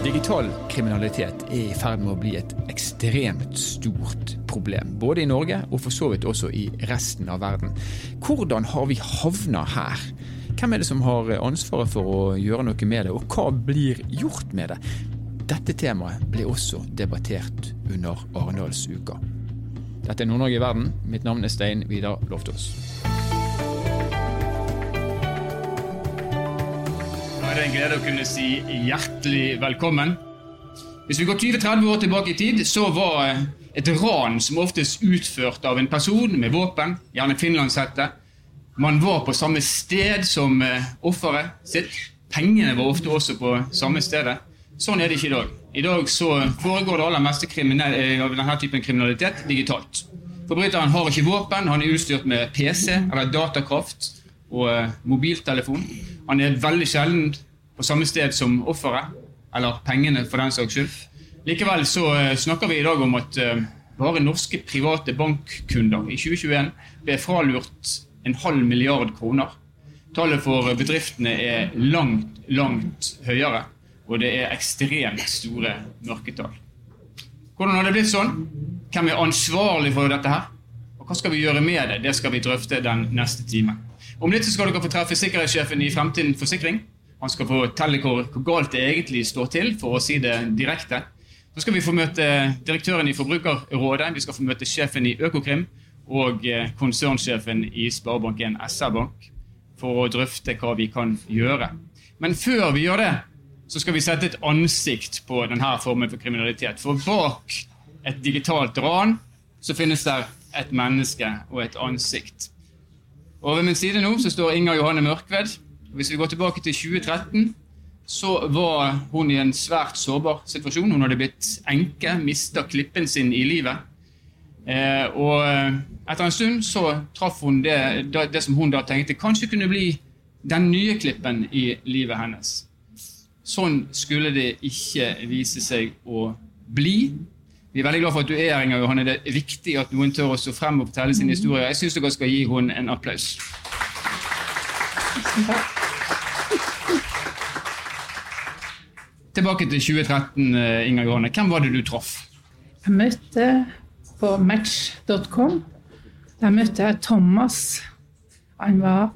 Digital kriminalitet er i ferd med å bli et ekstremt stort problem. Både i Norge og for så vidt også i resten av verden. Hvordan har vi havna her? Hvem er det som har ansvaret for å gjøre noe med det, og hva blir gjort med det? Dette temaet ble også debattert under Arendalsuka. Dette er Nord-Norge i verden. Mitt navn er Stein Vidar Loftaas. Det en glede å kunne si hjertelig velkommen. Hvis vi går 20-30 år tilbake i tid, så var et ran som oftest utført av en person med våpen, gjerne finlandshette. Man var på samme sted som eh, offeret sitt. Pengene var ofte også på samme stedet. Sånn er det ikke i dag. I dag så foregår det aller meste eh, av denne typen kriminalitet digitalt. Forbryteren har ikke våpen, han er utstyrt med PC eller datakraft og eh, mobiltelefon. Han er veldig sjelden på samme sted som offeret, eller pengene for den saks skyld. Likevel så eh, snakker vi i dag om at eh, bare norske private bankkunder i 2021 ble fralurt en halv milliard kroner. Tallet for bedriftene er langt, langt høyere, og det er ekstremt store mørketall. Hvordan har det blitt sånn? Hvem er ansvarlig for dette her? Og hva skal vi gjøre med det? Det skal vi drøfte den neste timen. Om litt skal dere få treffe sikkerhetssjefen i Fremtiden Forsikring. Han skal fortelle hvor, hvor galt det egentlig står til, for å si det direkte. Så skal vi få møte direktøren i Forbrukerrådet, vi skal få møte sjefen i Økokrim og eh, konsernsjefen i Sparebank1 SR-Bank for å drøfte hva vi kan gjøre. Men før vi gjør det, så skal vi sette et ansikt på denne formen for kriminalitet. For bak et digitalt ran så finnes det et menneske og et ansikt. Og Ved min side nå så står Inger Johanne Mørkved. Hvis vi går tilbake til 2013, så var hun i en svært sårbar situasjon. Hun hadde blitt enke, mista klippen sin i livet. Eh, og etter en stund så traff hun det, det, som hun da tenkte kanskje kunne bli den nye klippen i livet hennes. Sånn skulle det ikke vise seg å bli. Vi er veldig glad for at du er her, Inger Johanne. Det er viktig at noen tør å stå frem og fortelle sin historie. Jeg syns dere skal gi henne en applaus. Tilbake til 2013, Inga Inger Johanne. Hvem var det du traff? Jeg møtte på match.com. Der møtte jeg Thomas. Han var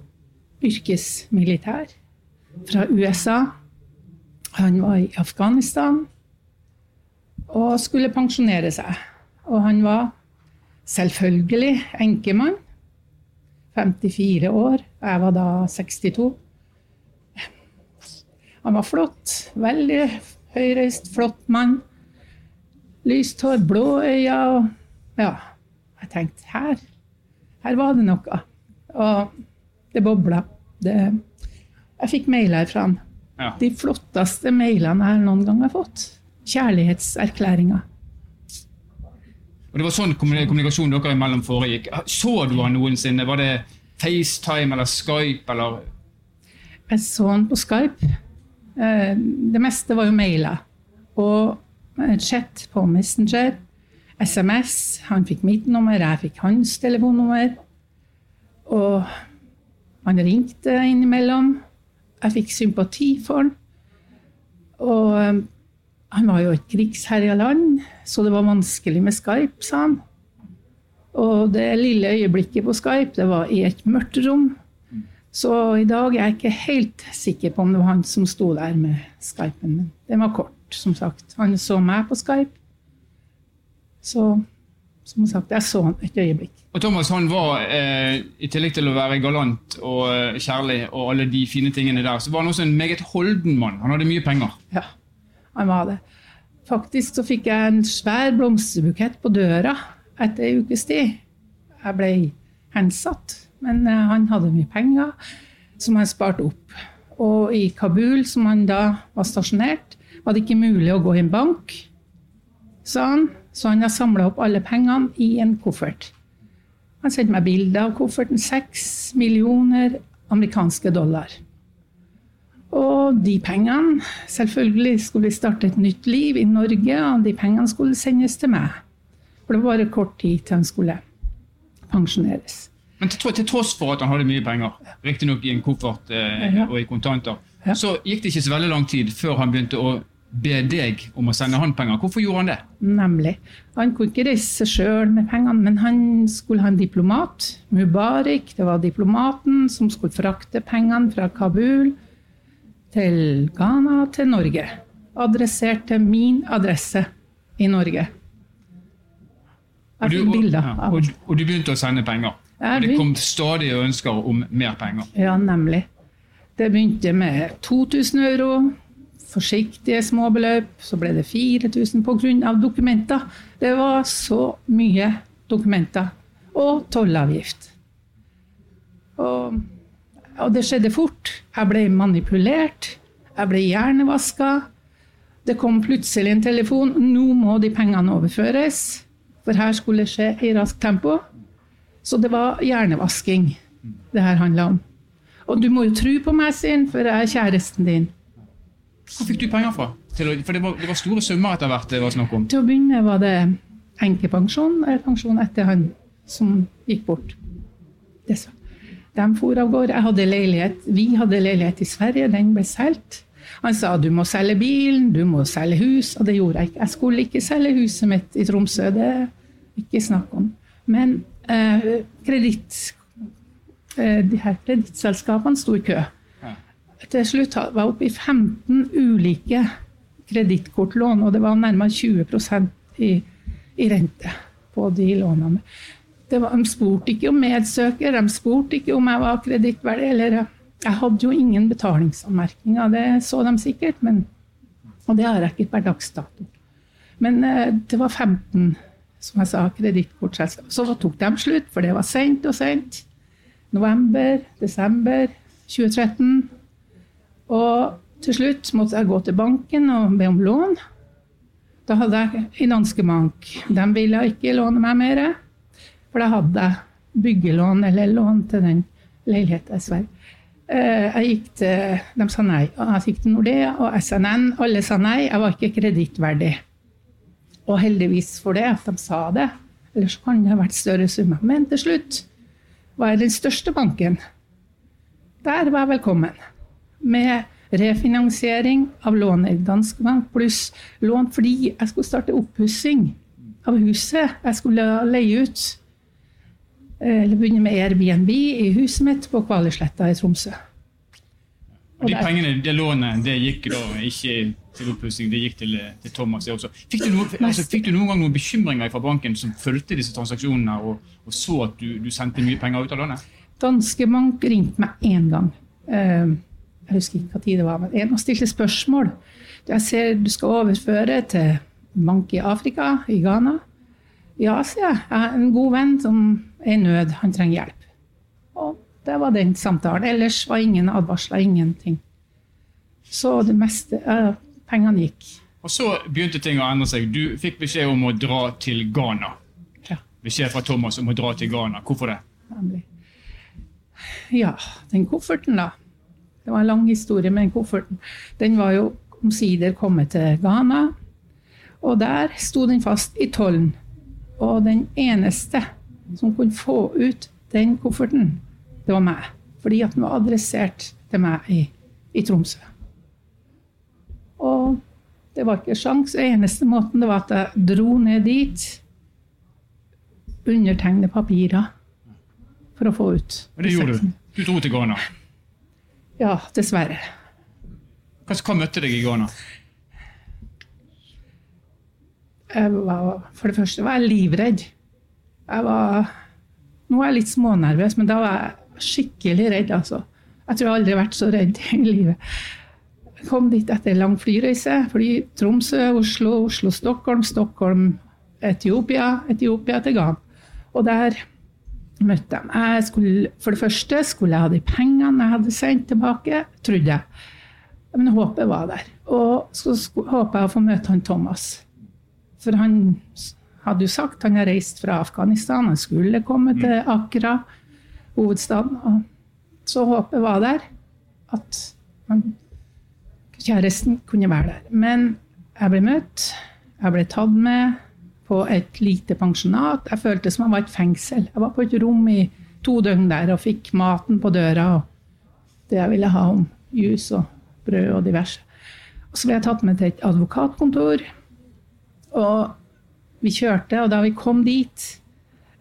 yrkesmilitær fra USA. Han var i Afghanistan og skulle pensjonere seg. Og han var selvfølgelig enkemann. 54 år. Jeg var da 62. Han var flott. Veldig høyreist, flott mann. Lyst hår, blå øyne. Og ja, jeg tenkte her, her var det noe. Og det bobla. Det, jeg fikk mailer fra han. Ja. De flotteste mailene jeg noen gang har fått Kjærlighetserklæringer. Og Det var sånn kommunikasjonen dere imellom foregikk. Så du han noensinne? Var det FaceTime eller Skype? eller? Jeg så han på Skype. Eh, det meste var jo mailer. Og chat på Messenger. SMS. Han fikk mitt nummer, jeg fikk hans telefonnummer. Og han ringte innimellom. Jeg fikk sympati for han. Og eh, han var jo et krigsherja land, så det var vanskelig med Skype, sa han. Og det lille øyeblikket på Skype, det var i et mørkt rom. Så i dag er jeg ikke helt sikker på om det var han som sto der med Skypen. Men den var kort, som sagt. Han så meg på Skype. Så som sagt, jeg så han et øyeblikk. Og Thomas han var, eh, i tillegg til å være galant og eh, kjærlig og alle de fine tingene der, så var han også en meget holden mann. Han hadde mye penger. Ja han var det. Faktisk så fikk jeg en svær blomsterbukett på døra etter ei ukes tid. Jeg ble hensatt, men eh, han hadde mye penger som han sparte opp. Og i Kabul, som han da var stasjonert, var det ikke mulig å gå i en bank, sa han. Så han har samla opp alle pengene i en koffert. Han sendte meg bilde av kofferten. Seks millioner amerikanske dollar. Og de pengene Selvfølgelig skulle vi starte et nytt liv i Norge, og de pengene skulle sendes til meg. For det var bare kort tid til han skulle pensjoneres. Men til, til tross for at han hadde mye penger, riktignok i en koffert eh, og i kontanter, så gikk det ikke så veldig lang tid før han begynte å be deg om å sende han penger. Hvorfor gjorde han det? Nemlig. Han kunne ikke reise seg sjøl med pengene, men han skulle ha en diplomat. Mubarak, det var diplomaten som skulle frakte pengene fra Kabul til Ghana til Norge. Adressert til min adresse i Norge. Jeg fikk bilder av og, og du begynte å sende penger. Og det kom stadig ønsker om mer penger. Ja, nemlig. Det begynte med 2000 euro, forsiktige småbeløp. Så ble det 4000 pga. dokumenter. Det var så mye dokumenter. Og tollavgift. Og, og det skjedde fort. Jeg ble manipulert. Jeg ble hjernevaska. Det kom plutselig en telefon. Nå må de pengene overføres. For her skulle det skje i raskt tempo. Så det var hjernevasking det her handla om. Og du må jo tro på meg, sin, for jeg er kjæresten din. Hvor fikk du penger fra? Å- for det var, det var store summer etter hvert det var snakk om. Til å begynne med var det enkepensjon, eller pensjon etter han som gikk bort. Det så. De for av gårde. Vi hadde leilighet i Sverige, den ble solgt. Han sa du må selge bilen, du må selge hus, og det gjorde jeg ikke. Jeg skulle ikke selge huset mitt i Tromsø, det er ikke snakk om. Men eh, eh, de her kredittselskapene sto i kø. Til slutt var jeg oppe i 15 ulike kredittkortlån, og det var nærmere 20% i, i rente på de lånene. Det var, de spurte ikke om medsøker, de spurte ikke om jeg var kredittverdig. eller Jeg hadde jo ingen betalingsanmerkninger, det så de sikkert, men, og det har jeg ikke per dags dato. Men eh, det var 15 som jeg sa, kredittkortselskap. Så tok de slutt, for det var sendt og sendt. November, desember 2013. Og til slutt måtte jeg gå til banken og be om lån. Da hadde jeg i Danske Bank. De ville ikke låne meg mer. For da hadde jeg byggelån eller lån til den leiligheten i Sverige. Eh, Jeg gikk til, De sa nei. Jeg gikk til Nordea og SNN. Alle sa nei. Jeg var ikke kredittverdig. Og heldigvis for det, at de sa det. Ellers kan det ha vært større summer. Men til slutt var jeg den største banken. Der var jeg velkommen. Med refinansiering av lånet i Danske Bank, pluss lån fordi jeg skulle starte oppussing av huset. Jeg skulle leie ut. eh, Eller begynne med Airbnb i huset mitt på Kvalesletta i Tromsø. Og de pengene, det lånet, det gikk da ikke til oppussing, det gikk til, til Thomas. det også. Fikk du, noe, altså, fikk du noen gang noen bekymringer fra banken som fulgte disse transaksjonene, og, og så at du, du sendte mye penger ut av lånet? Danske Bank ringte meg én gang. Eh, Jeg husker ikke hva tid det var, men en og stilte spørsmål. Jeg ser du skal overføre til bank i Afrika, i Ghana. Ja, sier jeg. Jeg har en god venn som er i nød. Han trenger hjelp. Og det var den samtalen. Ellers var ingen advarsler, ingenting. Så det meste eh, Pengene gikk. Og så begynte ting å endre seg. Du fikk beskjed om å dra til Ghana. Ja, Beskjed fra Thomas om å dra til Ghana. Hvorfor det? Ja, den kofferten, da. Det var en lang historie med den kofferten. Den var jo omsider kommet til Ghana. Og der sto den fast i tollen. Og den eneste som kunne få ut den kofferten, det var meg. Fordi at den var adressert til meg i, i Tromsø. Det var ikke sjans. Eneste måten det var at jeg dro ned dit, undertegne papirer for å få ut. Og det gjorde du. Du dro til Ghana. Ja, dessverre. Hva, hva møtte deg i Ghana? Var, for det første var jeg livredd. Jeg var Nå er jeg litt smånervøs, men da var jeg skikkelig redd, altså. Jeg tror jeg aldri har vært så redd i livet. Kom dit etter en lang flyreise. Fly Tromsø, Oslo, Oslo, Stockholm, Stockholm, Etiopia, Etiopia til Ghana. Og der møtte jeg. Jeg skulle, for det første skulle jeg ha de pengene jeg hadde sendt tilbake, trodde jeg. Men håpet var der. Og så håpet jeg å få møte han Thomas. For han hadde jo sagt han har reist fra Afghanistan, han skulle komme til Akra, hovedstaden. Og så håpet var der at han, kjæresten kunne være der. Men jeg ble møtt, jeg ble tatt med på et lite pensjonat. Jeg følte som jeg var i et fengsel. Jeg var på et rom i to døgn der og fikk maten på døra og det jeg ville ha om jus og brød og diverse. Og Så ble jeg tatt med til et advokatkontor. Og vi kjørte, og da vi kom dit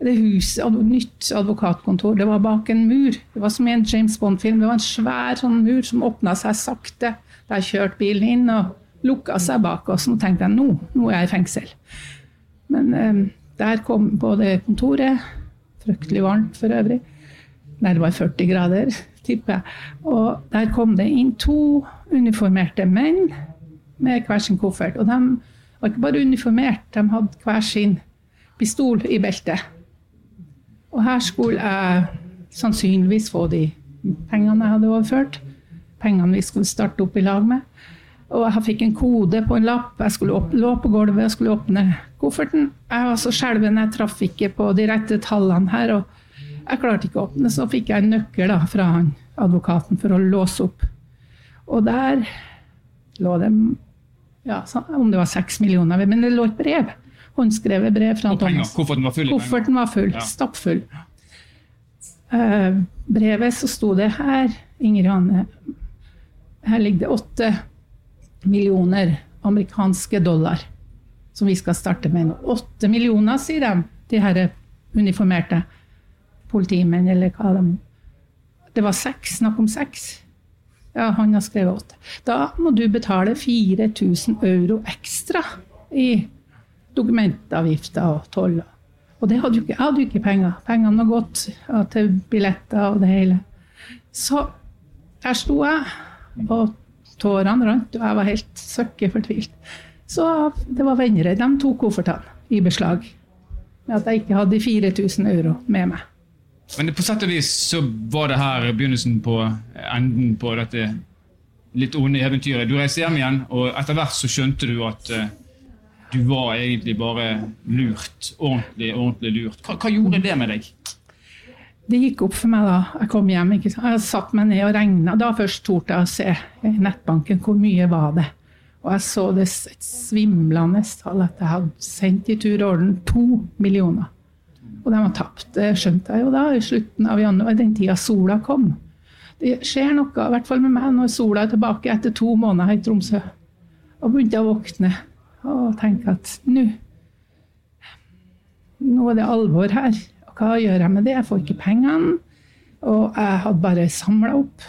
det huset, nytt advokatkontor, det var bak en mur. Det var som i en James Bond-film. Det var en svær sånn mur som åpna seg sakte. Da kjørte bilen inn og lukka seg bak oss. Nå tenkte jeg nå, nå er jeg i fengsel. Men eh, der kom på det kontoret. Fryktelig varmt for øvrig. Nærmere det var 40 grader, tipper jeg. Og der kom det inn to uniformerte menn med hver sin koffert. Og de var ikke bare uniformert, de hadde hver sin pistol i beltet. Og her skulle jeg sannsynligvis få de pengene jeg hadde overført. Pengene vi skulle starte opp i lag med. Og jeg fikk en kode på en lapp. Jeg skulle opp, lå på gulvet og skulle åpne kofferten. Jeg var så skjelven, jeg traff ikke på de rette tallene her. og Jeg klarte ikke å åpne, så fikk jeg en nøkkel da, fra han, advokaten for å låse opp. Og der lå det ja, om det var seks millioner, men det lå et brev. Håndskrevet brev fra Og penger. Thomas. Kofferten var full. Kofferten var full, Ja. stappfull. Uh, brevet så sto det her, Inger Johanne, her ligger det åtte millioner amerikanske dollar som vi skal starte med nå. Åtte millioner, sier de, de her uniformerte politimenn, eller hva de Det var seks, snakk om seks. Ja, han har skrevet åtte. Da må du betale 4000 euro ekstra i dokumentavgifter og toll. Og det hadde jo ikke, jeg hadde jo ikke penger. Pengene har gått til billetter og det hele. Så der sto jeg, og tårene rant, og jeg var helt søkkefortvilt. Så det var venner. De tok koffertene i beslag. Med at jeg ikke hadde 4000 euro med meg. Men på sett og vis så var det her begynnelsen på enden på dette litt onde eventyret. Du reiste hjem igjen, og etter hvert så skjønte du at eh, du var egentlig bare lurt. Ordentlig, ordentlig lurt. Hva, hva gjorde det med deg? Det gikk opp for meg da jeg kom hjem. Ikke sant? Jeg satte meg ned og regna. Da først torde jeg å se i nettbanken hvor mye var det. Og jeg så det et svimlende tall at jeg hadde sendt i tur og orden to millioner. Og de var tapt. Det skjønte jeg jo da, i slutten av januar, den tida sola kom. Det skjer noe, i hvert fall med meg, når sola er tilbake etter to måneder i Tromsø. Og begynte jeg å våkne og tenke at nå nå er det alvor her. Hva gjør jeg med det? Jeg får ikke pengene. Og jeg hadde bare samla opp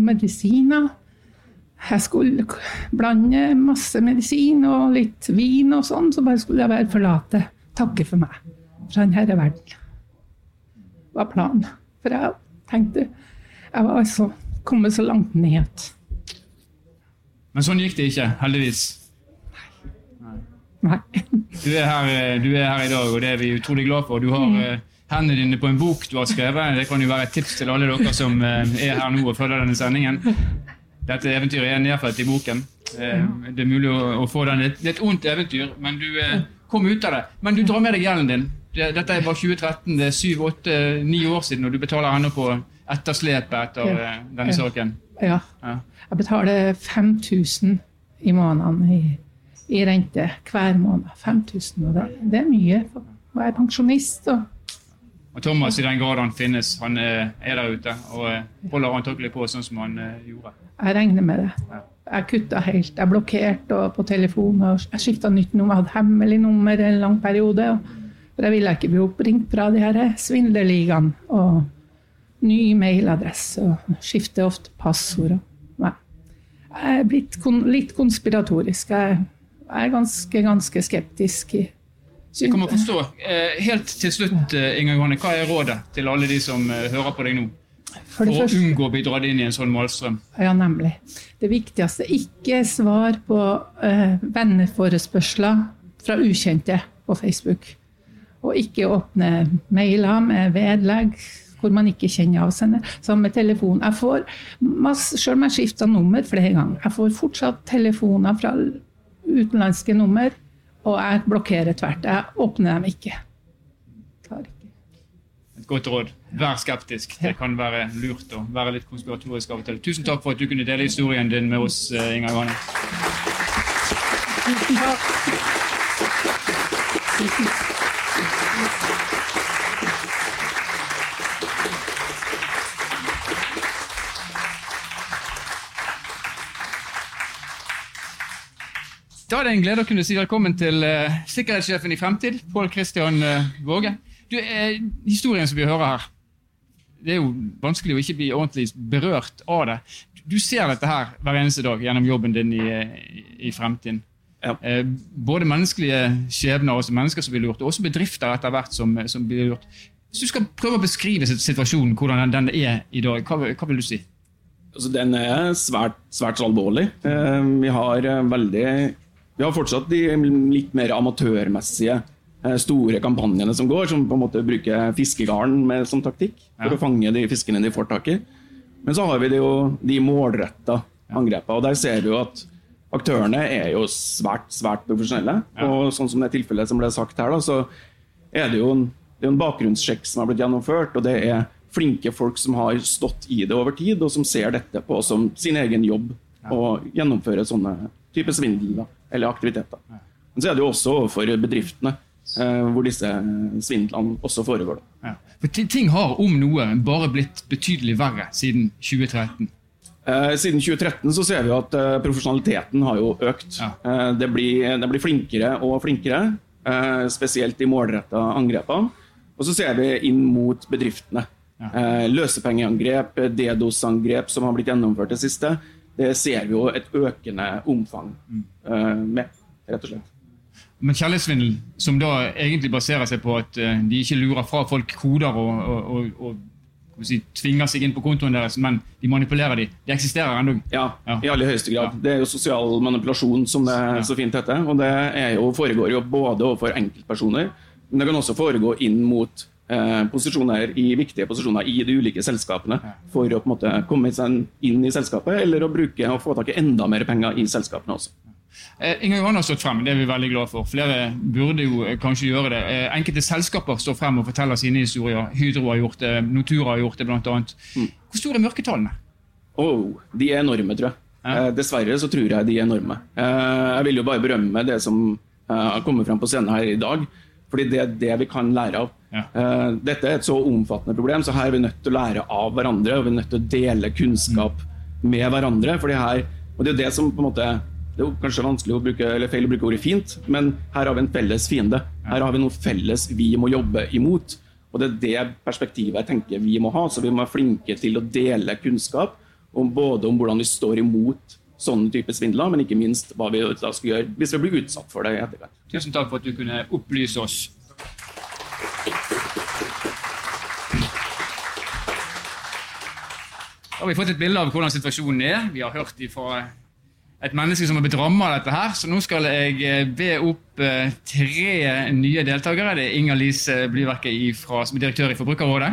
medisiner. Jeg skulle blande masse medisin og litt vin og sånn, så bare skulle jeg bare forlate. Takke for meg fra denne verden. Var planen. For jeg tenkte Jeg var altså kommet så langt ned. Men sånn gikk det ikke, heldigvis. Nei. Du er, her, eh, du er her i dag, og det er vi utrolig glad for. Du har mm. hendene dine på en bok du har skrevet. Det kan jo være et tips til alle dere som eh, er her nå og følger denne sendingen. Dette eventyret er nedfelt i boken. Det er mulig å, få den. Det er et ondt eventyr, men du kom ut av det. Men du drar med deg gjelden din. Dette Dette var 2013, det er syv, åtte, ni år siden, og du betaler ennå på etterslepet etter denne saken. Ja. Ja. Jeg betaler 5000 i måneden i, i rente hver måned. 5000, og det, er mye Og jeg er pensjonist. Og, Og Thomas, i den grad han finnes, han eh, er der ute og eh, holder antakelig på sånn som han eh, gjorde. jeg regner med det. Jeg kutta helt. Jeg blokkerte på telefon. og Jeg skifta nytt nummer. Jeg hadde hemmelig nummer en lang periode. For jeg ville ikke bli oppringt fra de her svindlerligaene. Og ny mailadresse. Og skifter ofte passord. Nei. Jeg er blitt kon litt konspiratorisk. Jeg er ganske, ganske skeptisk. i jeg kan forstå. Eh, Helt til slutt, Inga Johanne, hva er rådet til alle de som eh, hører på deg nå? For For det å første unngå å bli dratt inn i en sånn målstrøm? Ja, nemlig. Det viktigste ikke svar på uh, venneforespørsler fra ukjente på Facebook. Og ikke åpne mailer med vedlegg hvor man ikke kjenner avsender. Samme telefon. Jeg får masse, Selv om jeg skifter nummer flere ganger, jeg får fortsatt telefoner fra utenlandske nummer, og jeg blokkerer tvert. Jeg åpner dem ikke. Et godt råd. Vær skeptisk. Det kan være lurt å være litt konspiratorisk av og til. Tusen takk for at du kunne dele historien din med oss, eh, Inger Johanne. Tusen takk. Da er det en glede å kunne si velkommen til uh, sikkerhetssjefen i Fremtid, Pål Christian uh, Våge. Du, uh, historien som vi hører her, det er jo vanskelig å ikke bli ordentlig berørt av det. Du ser dette her hver eneste dag gjennom jobben din i, i Fremtiden. Ja. både menneskelige skjebner, også mennesker som blir lurt, og også bedrifter etter hvert som, som blir lurt. Hvis du skal prøve å beskrive situasjonen, hvordan den er i dag, hva, hva vil du si? Altså, den er svært, svært alvorlig. Vi har veldig vi har fortsatt de litt mer amatørmessige eh, store kampanjene som går, som på en måte bruker fiskegarn med, som taktikk for ja. å fange de fiskene de får tak i. Men så har vi jo de målretta angrepene, og der ser vi jo at aktørene er jo svært svært profesjonelle. Ja. Og sånn som det tilfellet som ble sagt her, da, så er det jo en, det en bakgrunnssjekk som har blitt gjennomført. og det er flinke folk som har stått i det over tid, og som ser dette på som sin egen jobb. Ja. Og gjennomfører sånne type svindel. da eller aktiviteter. Men så er det jo også overfor bedriftene eh, hvor disse svindlene også foregår. Ja. For Ting har om noe bare blitt betydelig verre siden 2013. Eh, siden 2013 så ser vi at eh, profesjonaliteten har jo økt. Ja. Eh, det, blir, det, blir, flinkere og flinkere, eh, spesielt i målretta angrepene. Og så ser vi inn mot bedriftene. Ja. Eh, løsepengeangrep, DDoS-angrep som har blitt gjennomført det siste det ser vi jo et økende omfang uh, med, rett og slett. Men kjærlighetssvindel, som da egentlig baserer seg på at uh, de ikke lurer fra folk koder og, og, og, og si, tvinger seg inn på kontoen deres, men de manipulerer de. De eksisterer ennå. Ja, ja, i aller høyeste grad. Ja. Det er jo sosial manipulasjon, som det ja. så fint heter. Og det jo, foregår jo både overfor enkeltpersoner, men det kan også foregå inn mot Eh, posisjoner i viktige posisjoner i de ulike selskapene for å på en måte komme seg inn i selskapet, eller å bruke og få tak i enda mer penger i selskapene også. Eh, Inger Johan har stått frem, det er vi veldig glad for. Flere burde jo eh, kanskje gjøre det. Eh, enkelte selskaper står frem og forteller sine historier. Hydro har gjort det, Notura har gjort det bl.a. Mm. Hvor store er mørketallene? Oh, de er enorme, tror jeg. Ja. Eh, dessverre så tror jeg de er enorme. Eh, jeg vil jo bare berømme det som har kommet frem på scenen her i dag. Fordi det er det vi kan lære av. Ja. Uh, dette er et så omfattende problem, så her er vi nødt til å lære av hverandre. Og vi er nødt til å dele kunnskap mm. med hverandre. Fordi her, og det er det som på en måte det er kanskje vanskelig å bruke, eller feil å bruke ordet fint, men her har vi en felles fiende. Her har vi noe felles vi må jobbe imot. Og det er det perspektivet jeg tenker vi må ha. Så vi må være flinke til å dele kunnskap om både om hvordan vi står imot sånne type svindler, men ikke minst hva vi da skal gjøre hvis vi blir utsatt for det i etterkant. Tusen takk for at du kunne opplyse oss. Da har vi fått et bilde av hvordan situasjonen er. Vi har hørt fra et menneske som har blitt rammet av dette. her, Så nå skal jeg eh, be opp eh, tre nye deltakere. Det er Inger Lise Blyverket som er direktør i Forbrukerrådet.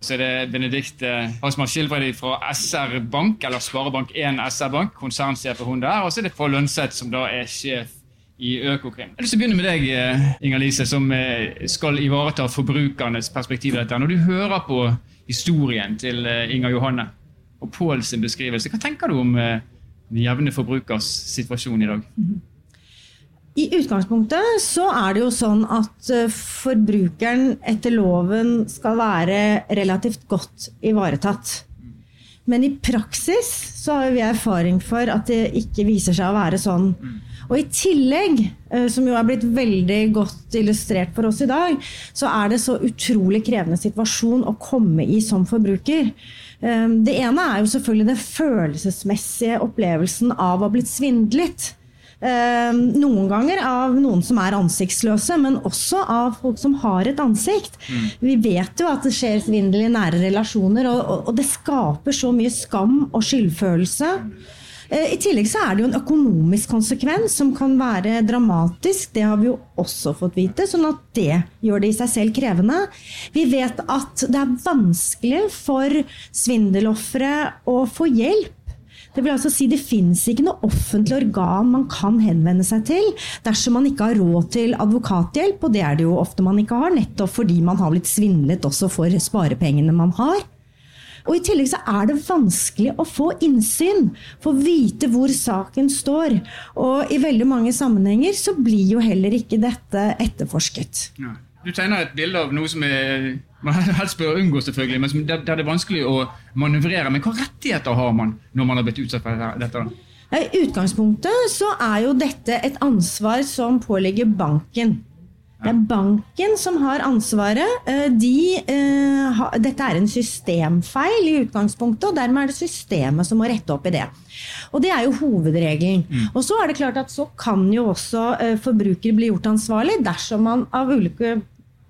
Så er det Benedicte Hasmar Skilbreid fra SR Bank, eller Sparebank1 SR Bank, konsernsjef hun der. Og så er det Pål Lønseth, som da er sjef i Økokrim. Jeg har lyst begynne med deg, eh, Inger Lise, som eh, skal ivareta forbrukernes perspektiv dette. Når du hører på historien til eh, Inger Johanne og Pål sin beskrivelse, hva tenker du om den jevne forbrukers situasjon i dag? I utgangspunktet så er det jo sånn at eh, forbrukeren etter loven skal være relativt godt ivaretatt. Men i praksis så har vi erfaring for at det ikke viser seg å være sånn. Og i tillegg, eh, som jo er blitt veldig godt illustrert for oss i dag, så er det så utrolig krevende situasjon å komme i som forbruker. Eh, det ene er jo selvfølgelig den følelsesmessige opplevelsen av å ha blitt svindlet. Ehm, noen ganger av noen som er ansiktsløse, men også av folk som har et ansikt. Mm. Vi vet jo at det skjer svindel i nære relasjoner, og, og det skaper så mye skam og skyldfølelse. Eh, I tillegg så er det jo en økonomisk konsekvens som kan være dramatisk. Det har vi jo også fått vite, sånn at det gjør det i seg selv krevende. Vi vet at det er vanskelig for svindelofre å få hjelp det vil altså si det fins ikke noe offentlig organ man kan henvende seg til dersom man ikke har råd til advokathjelp, og det er det jo ofte man ikke har, nettopp fordi man har blitt svindlet også for sparepengene man har. Og I tillegg så er det vanskelig å få innsyn, få vite hvor saken står. Og i veldig mange sammenhenger så blir jo heller ikke dette etterforsket. Ja. Du tegner et bilde av noe som er, man helst bør unngå, selvfølgelig, men der, der det er vanskelig å manøvrere. Men hva rettigheter har man når man har blitt utsatt for dette? I utgangspunktet så er jo dette et ansvar som pålegger banken. Det er banken som har ansvaret. Eh, de, uh, dette er en systemfeil i utgangspunktet, og dermed er det systemet som må rette opp i det. Og Det er jo hovedregelen. Mm. Og Så er det klart at så kan jo også uh, forbruker bli gjort ansvarlig dersom man av ulike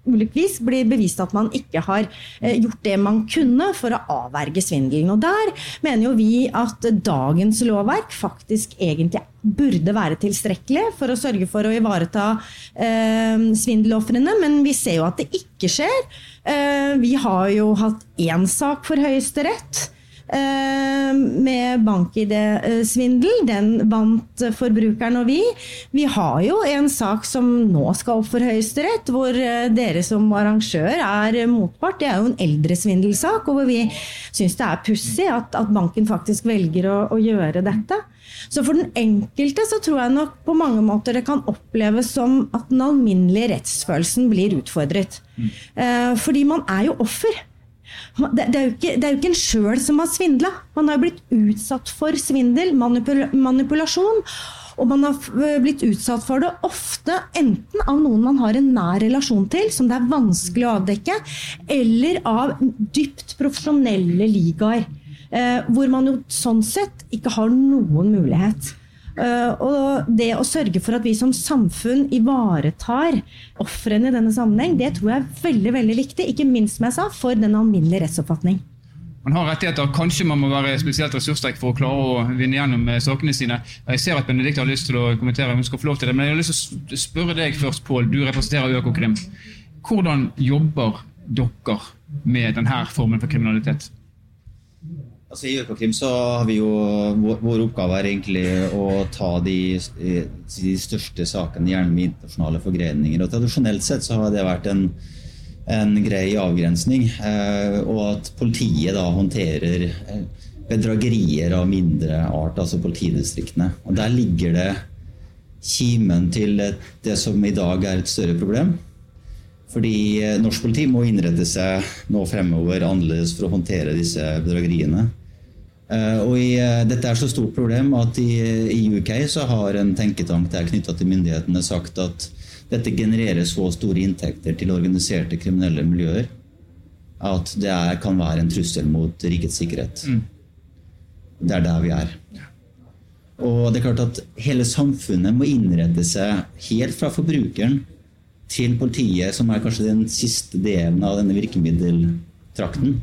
ulikvis blir bevist at man ikke har eh, gjort det man kunne for å avverge svindelen. Og der mener jo vi at dagens lovverk faktisk egentlig burde være tilstrekkelig for å sørge for å ivareta eh, svindelofrene, men vi ser jo at det ikke skjer. Eh, vi har jo hatt én sak for Høyesterett med bank-ID-svindel. Den vant forbrukeren og vi. Vi har jo en sak som nå skal opp for Høyesterett, hvor eh, dere som arrangør er motpart. Det er jo en eldresvindelsak, og hvor vi syns det er pussig at, at, banken faktisk velger å, å gjøre dette. Så for den enkelte så tror jeg nok på mange måter det kan oppleves som at den alminnelige rettsfølelsen blir utfordret. Mm. Eh, fordi man er jo offer. Det, det, er jo ikke, er jo ikke en sjøl som har svindla. Man har jo blitt utsatt for svindel, manipul manipulasjon. Og man har blitt utsatt for det ofte enten av noen man har en nær relasjon til, som det er vanskelig å avdekke, eller av dypt profesjonelle ligaer. Eh, hvor man jo sånn sett ikke har noen mulighet. Eh, og det å sørge for at vi som samfunn ivaretar ofrene i denne sammenheng, det tror jeg er veldig veldig viktig. Ikke minst, som jeg sa, for den alminnelige rettsoppfatning. Man har rettigheter. Kanskje man må være spesielt ressurssterk for å klare å vinne gjennom eh, sakene sine. Jeg ser at Benedicte har lyst til å kommentere, hun skal få lov til det, men jeg har lyst til å spørre deg først, Pål. Du representerer Økokrim. Hvordan jobber dere med denne formen for kriminalitet? Altså I Økokrim så har vi jo vår, oppgave er egentlig å ta de, de største sakene, gjerne med internasjonale forgreninger. Og Tradisjonelt sett så har det vært en, en grei avgrensning. Eh, og at politiet da håndterer eh, bedragerier av mindre art, altså politidistriktene. Og Der ligger det kimen til det som i dag er et større problem. Fordi eh, norsk politi må innrette seg nå fremover annerledes for å håndtere disse bedrageriene. Eh, og i, eh, dette er så stort problem at i, i UK så har en tenketank der knytta til myndighetene sagt at dette genererer så store inntekter til organiserte kriminelle miljøer at det er, kan være en trussel mot rikets sikkerhet. Mm. Det er der vi er. Og det er klart at hele samfunnet må innrette seg helt fra forbrukeren til politiet, som er kanskje den siste delen av denne virkemiddeltrakten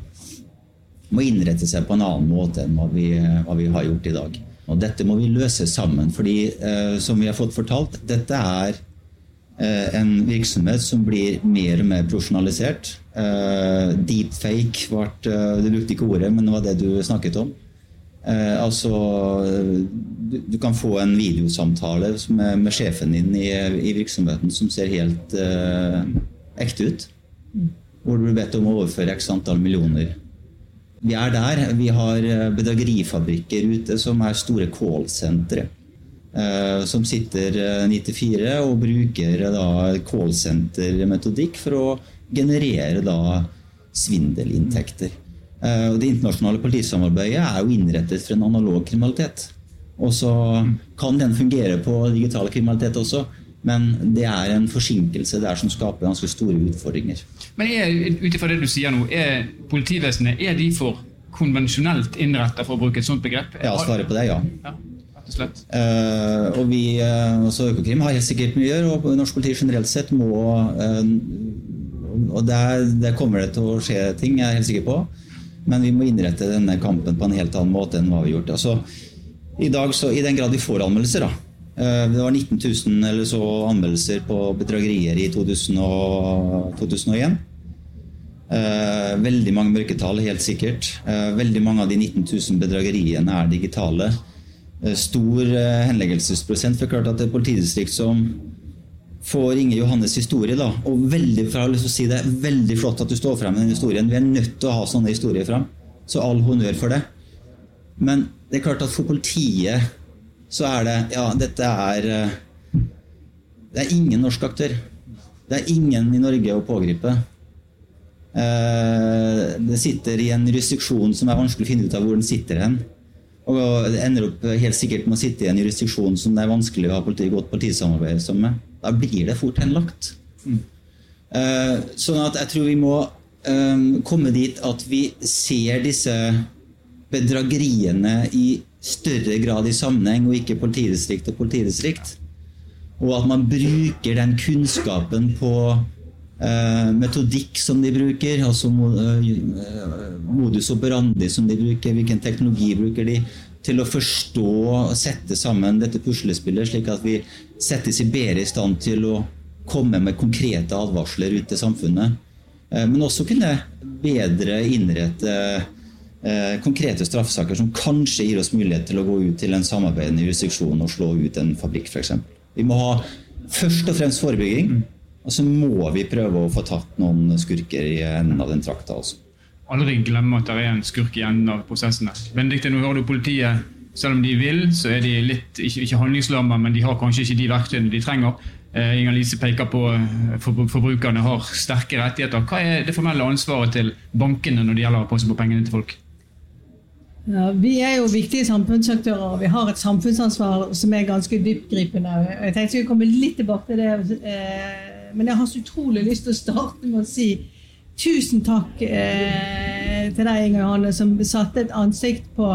må innrette seg på en annen måte enn hva vi, hva vi har gjort i dag. Og dette må vi løse sammen. fordi eh, som vi har fått fortalt, dette er eh, en virksomhet som blir mer og mer profesjonalisert. Eh, deepfake ble eh, Du brukte ikke ordet, men det var det du snakket om. Eh, altså du, du, kan få en videosamtale med, med sjefen din i, i, virksomheten som ser helt eh, ekte ut. Hvor du blir bedt om å overføre x antall millioner vi er der. Vi har eh, bedragerifabrikker ute som er store callsentre. Eh, som sitter 94 eh, og bruker callsentermetodikk for å generere da svindelinntekter. Og Det internasjonale politisamarbeidet er jo innrettet for en analog kriminalitet. Og så kan den fungere på digital kriminalitet også. Men det er en forsinkelse der som skaper ganske store utfordringer. Men ut ifra det du sier nå, er politivesenet er de for konvensjonelt innretta, for å bruke et sånt begrep? Ja, svaret på det ja. ja slett. Uh, og vi, uh, også Økokrim har helt sikkert mye å gjøre, og norsk politi generelt sett må uh, Og der, der, kommer det til å skje ting, jeg er helt sikker på. Men vi må innrette denne kampen på en helt annen måte enn hva vi har gjort. Altså, i dag, så, I den grad vi får anmeldelser, da, Eh, det var 19 000 eller så anmeldelser på bedragerier i 2001. Eh, veldig mange mørketall, helt sikkert. Eh, veldig mange av de 19 000 bedrageriene er digitale. Stor henleggelsesprosent. For klart at det er politidistrikt som får Inge Johannes' historie. da, og veldig, for jeg har lyst til å si det, veldig flott at du står frem med den historien. Vi er nødt til å ha sånne historier frem. Så all honnør for det. Men det er klart at for politiet så er det Ja, dette er eh, Det er ingen norsk aktør. Det er ingen i Norge å pågripe. Eh, det sitter i en jurisdiksjon som er vanskelig å finne ut av hvor den sitter hen. og ender opp helt sikkert med å sitte i en jurisdiksjon som det er vanskelig å ha politi, godt politisamarbeid med, da blir det fort henlagt. Mm. Uh, sånn at jeg tror vi må komme dit at vi ser disse bedrageriene i større grad i sammenheng, og ikke politidistrikt og politidistrikt. Og at man bruker den kunnskapen på eh, metodikk som de bruker, altså uh, modus operandi som de bruker, hvilken teknologi bruker de, til å forstå og sette sammen dette puslespillet, slik at vi settes i bedre i stand til å komme med konkrete advarsler ut til samfunnet. Eh, men også kunne bedre innrette konkrete straffesaker som kanskje gir oss mulighet til å gå ut til en samarbeidende jurisdiksjon og slå ut en fabrikk, f.eks. Vi må ha først og fremst forebygging. Og så må vi prøve å få tatt noen skurker i enden av den trakta. også. Aldri glemme at det er en skurk i enden av prosessene. Benedikte, nå hører du politiet. Selv om de vil, så er de litt, ikke, ikke handlingslamma, men de har kanskje ikke de verktøyene de trenger. Eh, Inger Lise peker på at for, forbrukerne har sterke rettigheter. Hva er det formelle ansvaret til bankene når det gjelder å passe på pengene til folk? Ja, vi er jo viktige samfunnsaktører, og vi har et samfunnsansvar som er ganske dyptgripende. Jeg tenkte jeg skulle komme litt tilbake til det, eh, men jeg har så utrolig lyst til å starte med å si tusen takk eh, til deg, Inger Johanne, som satte et ansikt på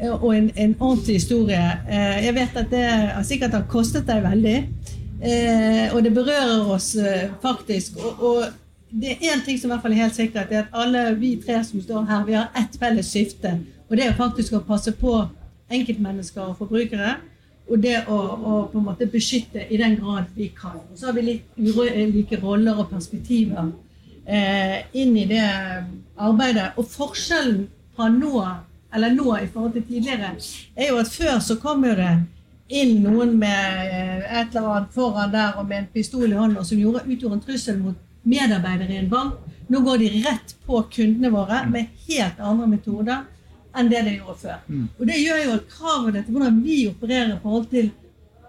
eh, og en, en ordentlig historie. Jeg vet at det sikkert har kostet deg veldig, og det berører oss faktisk. og, og det er én ting som i hvert fall er helt sikkert, det er at alle vi tre som står her, vi har ett felles skifte. Og det er faktisk å passe på enkeltmennesker og forbrukere. Og det å, å, på en måte beskytte i den grad vi kan. Og så har vi litt ulike roller og perspektiver eh, inn i det arbeidet. Og forskjellen fra nå, eller nå i forhold til tidligere, er jo at før så kom jo det inn noen med eh, et eller annet foran der og med en pistol i hånda som gjorde, utgjorde en trussel mot medarbeidere i en bank. Nå går de rett på kundene våre med helt andre metoder enn det de gjorde før. Mm. Og Det gjør jo at kravene til hvordan vi opererer i forhold til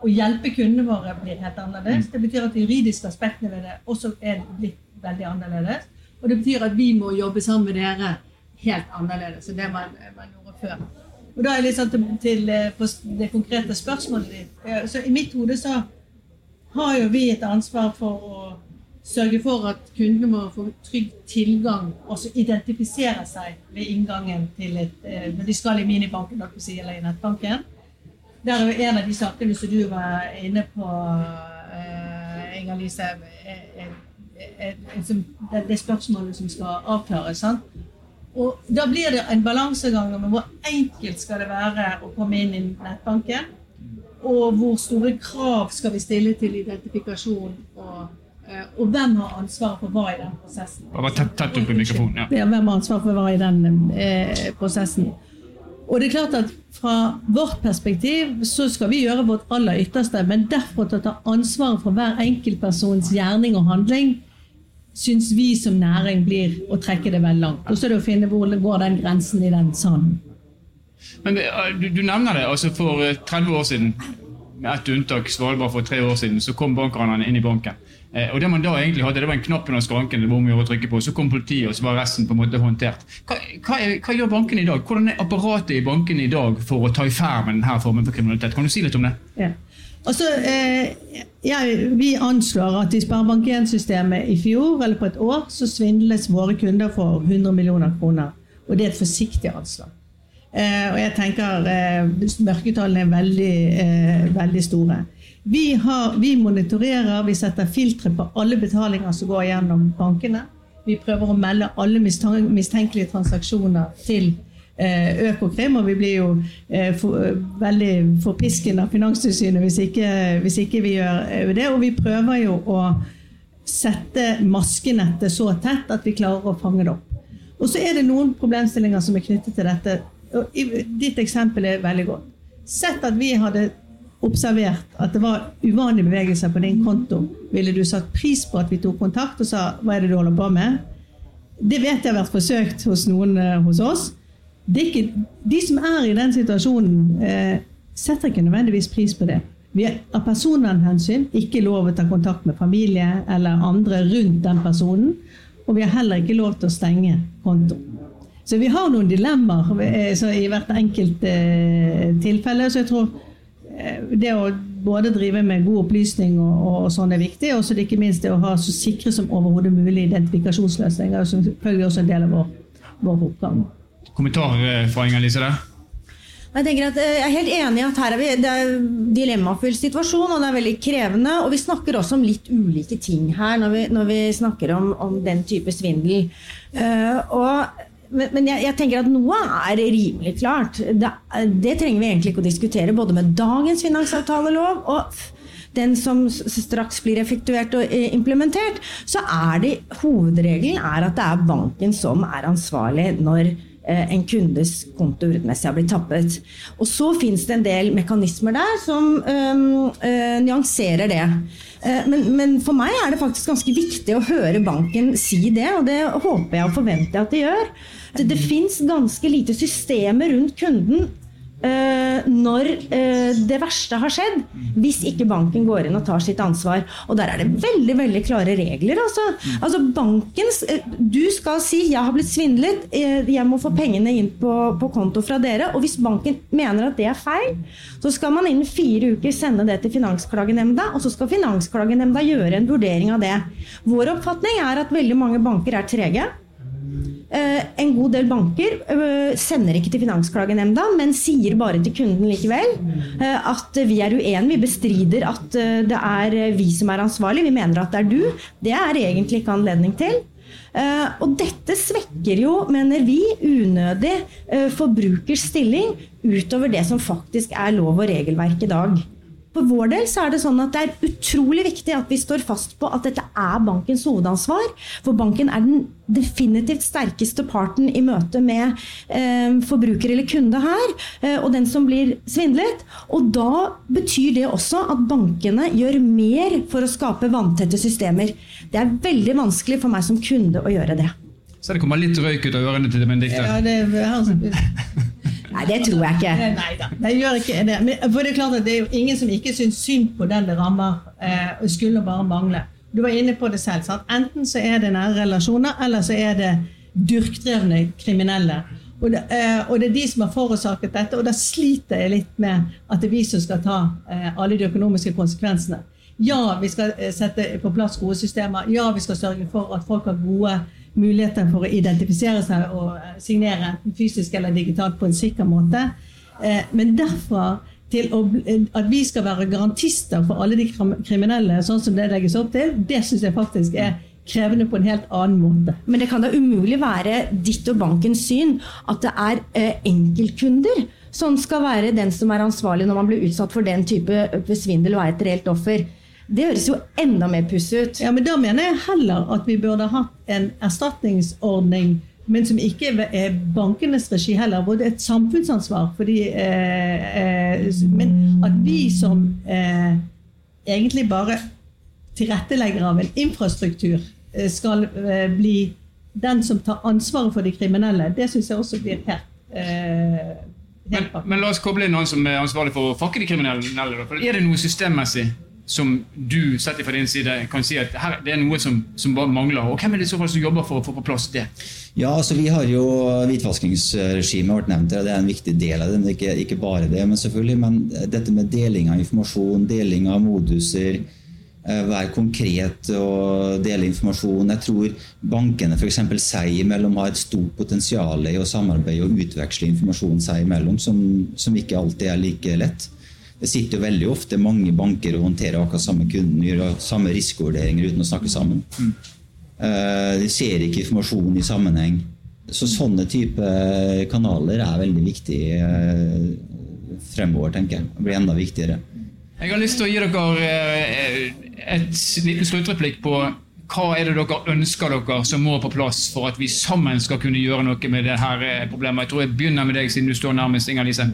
å hjelpe kundene våre, blir helt annerledes. Mm. Det betyr at de juridiske aspektene ved det også er blitt veldig annerledes. Og det betyr at vi må jobbe sammen med dere helt annerledes enn det man, man gjorde før. Og da er litt sånn til, til eh, det konkrete spørsmålet ditt. Så I mitt hode så har jo vi et ansvar for å sørge for at kundene må få trygg tilgang, og så identifisere seg ved inngangen til et eh, Når de skal i minibanken eller i nettbanken. Der er jo en av de sakene som du var inne på, uh, Inger Lise, det spørsmålet som skal avklares. Og Da blir det en balansegang om hvor enkelt skal det være å komme inn i nettbanken, og hvor store krav skal vi stille til identifikasjon og Eh, og hvem har ansvaret for hva i den prosessen? Tett, tett opp i mikrofonen, ja. ja. Hvem har ansvaret for hva i den eh, prosessen? Og det er klart at Fra vårt perspektiv så skal vi gjøre vårt aller ytterste, men derfor til å ta ansvaret for hver enkeltpersons gjerning og handling, syns vi som næring blir å trekke det veldig langt. Og så er det å finne hvor går den grensen i den sanden. Men eh, du, du nevner det. altså For 30 eh, år siden, med ett unntak, Svalbard for tre år siden, så kom bankranerne inn i banken. Eh, og Det man da egentlig hadde, det var en knapp under skranken det var om å trykke på, så kom politiet, og så var resten på en måte håndtert. Hva, hva, hva gjør bankene i dag? Hvordan er apparatet i bankene i dag for å ta i ferd med denne formen for kriminalitet? Kan du si litt om det? Ja. Altså, eh, ja, Vi anslår at i Sparebank1-systemet i fjor eller på et år så svindles våre kunder for 100 millioner kroner. Og det er et forsiktig anslag. Eh, og jeg tenker eh, mørketallene er veldig, eh, veldig store. Vi, har, vi, monitorerer, vi setter filtre på alle betalinger som går gjennom bankene. Vi prøver å melde alle mistenkelige transaksjoner til eh, Økokrim, og vi blir jo eh, for, veldig forpisken av Finanstilsynet hvis hvis ikke vi gjør eh, det. Og vi prøver jo å sette maskenettet så tett at vi klarer å fange det opp. Og så er det noen problemstillinger som er knyttet til dette. Og ditt eksempel er veldig godt. Sett at vi hadde observert at det var uvanlige bevegelser på din konto, ville du satt pris på at vi tok kontakt og sa 'hva er det du holder på med'? Det vet jeg har vært forsøkt hos noen eh, hos oss. Ikke, de som er i den situasjonen, eh, setter ikke nødvendigvis pris på det. Vi har av personvernhensyn ikke lov å ta kontakt med familie eller andre rundt den personen. Og vi har heller ikke lov til å stenge konto. Så vi har noen dilemmaer eh, i hvert enkelt eh, tilfelle. Så jeg tror det å både drive med god opplysning og, og sånn er viktig, og så ikke minst det å ha så sikre som overhodet mulig identifikasjonsløsninger. er selvfølgelig også en del av vår, vår oppgave. Kommentar eh, fra Inger-Lise der? Jeg at eh, jeg er helt enig i at her er vi, Det er en dilemmafull situasjon, og det er veldig krevende. Og vi snakker også om litt ulike ting her når vi, når vi snakker om, om, den type svindel. Uh, og, men, men jeg, jeg, tenker at noe er rimelig klart. Det, det, trenger vi egentlig ikke å diskutere, både med dagens finansavtalelov og den som straks blir effektuert og eh, implementert. Så er det hovedregelen er at det er banken som er ansvarlig når Eh, en kundes konto urettmessig har blitt tappet. Og så fins det en del mekanismer der som øh, øh, nyanserer det. Uh, men, men, for meg er det faktisk ganske viktig å høre banken si det, og det håper jeg og forventer jeg at de gjør. Det, det fins ganske lite systemer rundt kunden når uh, det verste har skjedd, hvis ikke banken går inn og tar sitt ansvar. Og der er det veldig veldig klare regler. Altså, altså bankens uh, Du skal si 'jeg har blitt svindlet, jeg må få pengene inn på, på, konto fra dere'. Og hvis banken mener at det er feil, så skal man innen fire uker sende det til Finansklagenemnda, og så skal Finansklagenemnda gjøre en vurdering av det. Vår oppfatning er at veldig mange banker er trege. Eh, en god del banker eh, sender ikke til Finansklagenemnda, men sier bare til kunden likevel eh, at vi er uenige. Vi bestrider at det er vi som er ansvarlig. Vi mener at det er du. Det er egentlig ikke anledning til. Og dette svekker jo, mener vi, unødig forbrukers stilling utover det som faktisk er lov og regelverk i dag. For vår del så er det sånn at det er utrolig viktig at vi står fast på at dette er bankens hovedansvar. For banken er den definitivt sterkeste parten i møte med eh, forbruker eller kunde her, eh, og den som blir svindlet. Og da betyr det også at bankene gjør mer for å skape vanntette systemer. Det er veldig vanskelig for meg som kunde å gjøre det. Så det kommer litt røyk ut av ørene til Benedicte? Ja, det er, Nei, det tror jeg ikke. Nei da, det gjør ikke det. Men, for det er klart at det er jo ingen som ikke syns synd på den det rammer. Eh, skulle bare mangle. Du var inne på det selv. Sant? Enten så er det nære relasjoner, eller så er det dyrkdrevne kriminelle. Og det, eh, og det, er de som har forårsaket dette, og da sliter jeg litt med at det er vi som skal ta eh, alle de økonomiske konsekvensene. Ja, vi skal eh, sette på plass gode systemer. Ja, vi skal sørge for at folk har gode muligheter for å identifisere seg og eh, signere, fysisk eller digitalt, på en sikker måte. Eh, men derfra til å, at vi skal være garantister for alle de kriminelle, sånn som det legges opp til, det syns jeg faktisk er krevende på en helt annen måte. Men det kan da umulig være ditt og bankens syn at det er eh, enkeltkunder som skal være den som er ansvarlig når man blir utsatt for den type svindel og er et reelt offer. Det høres jo enda mer pussig ut. Ja, men Da mener jeg heller at vi burde hatt en erstatningsordning, men som ikke er bankenes regi heller. Hvor det er et samfunnsansvar fordi, eh, eh, Men at vi som eh, egentlig bare tilrettelegger av en infrastruktur, eh, skal eh, bli den som tar ansvaret for de kriminelle, det syns jeg også blir helt eh, men, men, la oss koble inn noen som er ansvarlig for å fakke de kriminelle. Er det noe systemmessig som du setter fra din side kan si at her, det er noe som, som, bare mangler? Og hvem er det så fall som jobber for å få på plass det? Ja, altså Vi har jo hvitvaskingsregimet vært nevnt. Det er en viktig del av det. ikke, ikke bare det, men selvfølgelig, men dette med deling av informasjon, deling av moduser, eh, være konkret og dele informasjon. Jeg tror bankene f.eks. seg imellom har et stort potensial i å samarbeide og utveksle informasjon seg imellom, som, som ikke alltid er like lett. Det sitter jo veldig ofte mange banker og håndterer akkurat samme kunden, gjør samme risikovurderinger uten å snakke sammen. Mm. De ser ikke informasjon i sammenheng. Så sånne type kanaler er veldig viktig eh, fremover, tenker jeg. Det blir enda viktigere. Jeg har lyst til å gi dere eh, et liten sluttreplikk på hva er det dere ønsker dere som må på plass for at vi sammen skal kunne gjøre noe med det her problemet. Jeg tror jeg begynner med deg, siden du står nærmest, Inger-Lise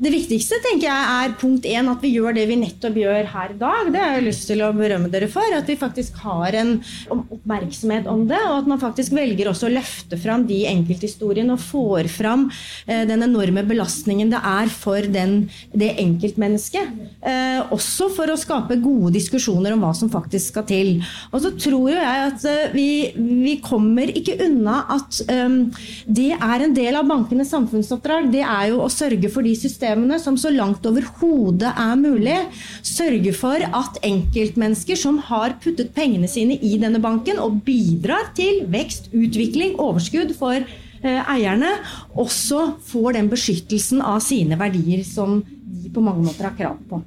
det viktigste tenker jeg er punkt én, at vi gjør det vi nettopp gjør her i dag. Det har jeg lyst til å berømme dere for. At vi faktisk har en oppmerksomhet om det, og at man faktisk velger også å løfte fram de enkelthistoriene og får fram eh, den enorme belastningen det er for den, det enkeltmennesket. Eh, også for å skape gode diskusjoner om hva som faktisk skal til. Og så tror jo jeg at eh, vi, vi, kommer ikke unna at um, det er en del av bankenes samfunnsoppdrag. Det er jo å sørge for de systemene som så langt overhodet er mulig, sørge for at enkeltmennesker som har puttet pengene sine i denne banken og bidrar til vekst, utvikling, overskudd for eh, eierne, også får den beskyttelsen av sine verdier som de på mange måter har krav på.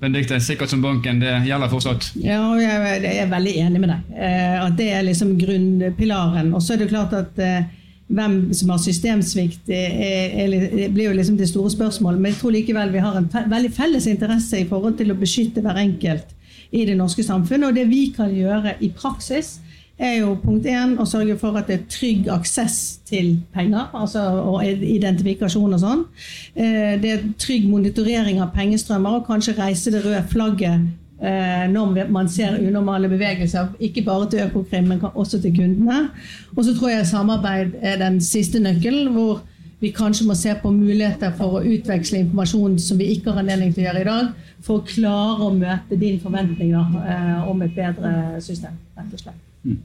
Benedikte, sikkert som banken, det gjelder fortsatt? Ja, jeg, jeg er veldig enig med deg. Eh, at det er liksom grunnpilaren. Og så er det klart at eh, hvem som har systemsvikt, er, blir jo liksom det store spørsmålet. Men jeg tror likevel vi har en veldig felles interesse i forhold til å beskytte hver enkelt i det norske samfunnet. Og det vi kan gjøre i praksis, er jo punkt én å sørge for at det er trygg aksess til penger, altså og identifikasjon og sånn. Eh, det er trygg monitorering av pengestrømmer og kanskje reise det røde flagget når man ser unormale bevegelser, ikke bare til Økokrim, men også til kundene. Og så tror jeg samarbeid er den siste nøkkelen, hvor vi kanskje må se på muligheter for å utveksle informasjon som vi ikke har anledning til å gjøre i dag, for å klare å møte din forventning eh, om et bedre system. rett og slett. Mm.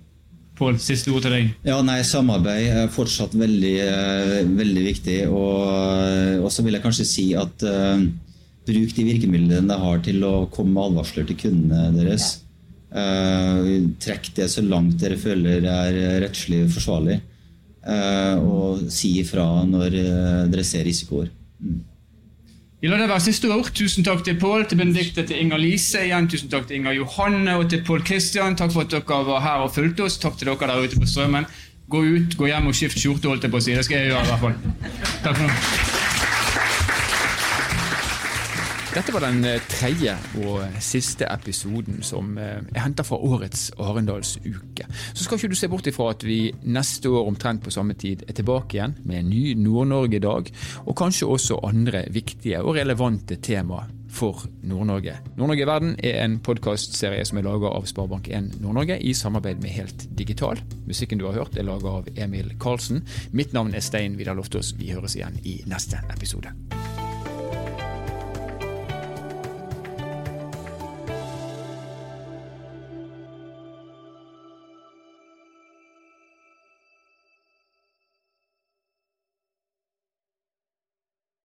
Pål, siste ord til deg. Ja, nei, Samarbeid er fortsatt veldig, eh, veldig viktig. Og, og så vil jeg kanskje si at uh, bruk de virkemidlene dere har til å komme med advarsler til kundene deres. Uh, trekk det så langt dere føler er rettslig forsvarlig. Uh, og si ifra når dere ser risikoer. Mm. Vi lar det være siste ord. Tusen takk til Pål, til Benedicte, til Inger Lise. Igjen tusen takk til Inger Johanne og til Pål Kristian. Takk for at dere var her og fulgte oss. Takk til dere der ute på strømmen. Gå ut, gå hjem og skift skjorte, holdt jeg på å si. Det skal jeg gjøre i hvert fall. Takk for nå. Dette var den eh, tredje og siste episoden som er eh, henta fra årets Arendalsuke. Så skal ikke du se bort ifra at vi neste år omtrent på samme tid er tilbake igjen med en ny Nord-Norge-dag, og kanskje også andre viktige og relevante tema for Nord-Norge. Nord-Norge i verden er en podkastserie som er laga av Sparebank1 Nord-Norge i samarbeid med Helt Digital. Musikken du har hørt er laga av Emil Karlsen. Mitt navn er Stein Vidar Loftaas. Vi høres igjen i neste episode.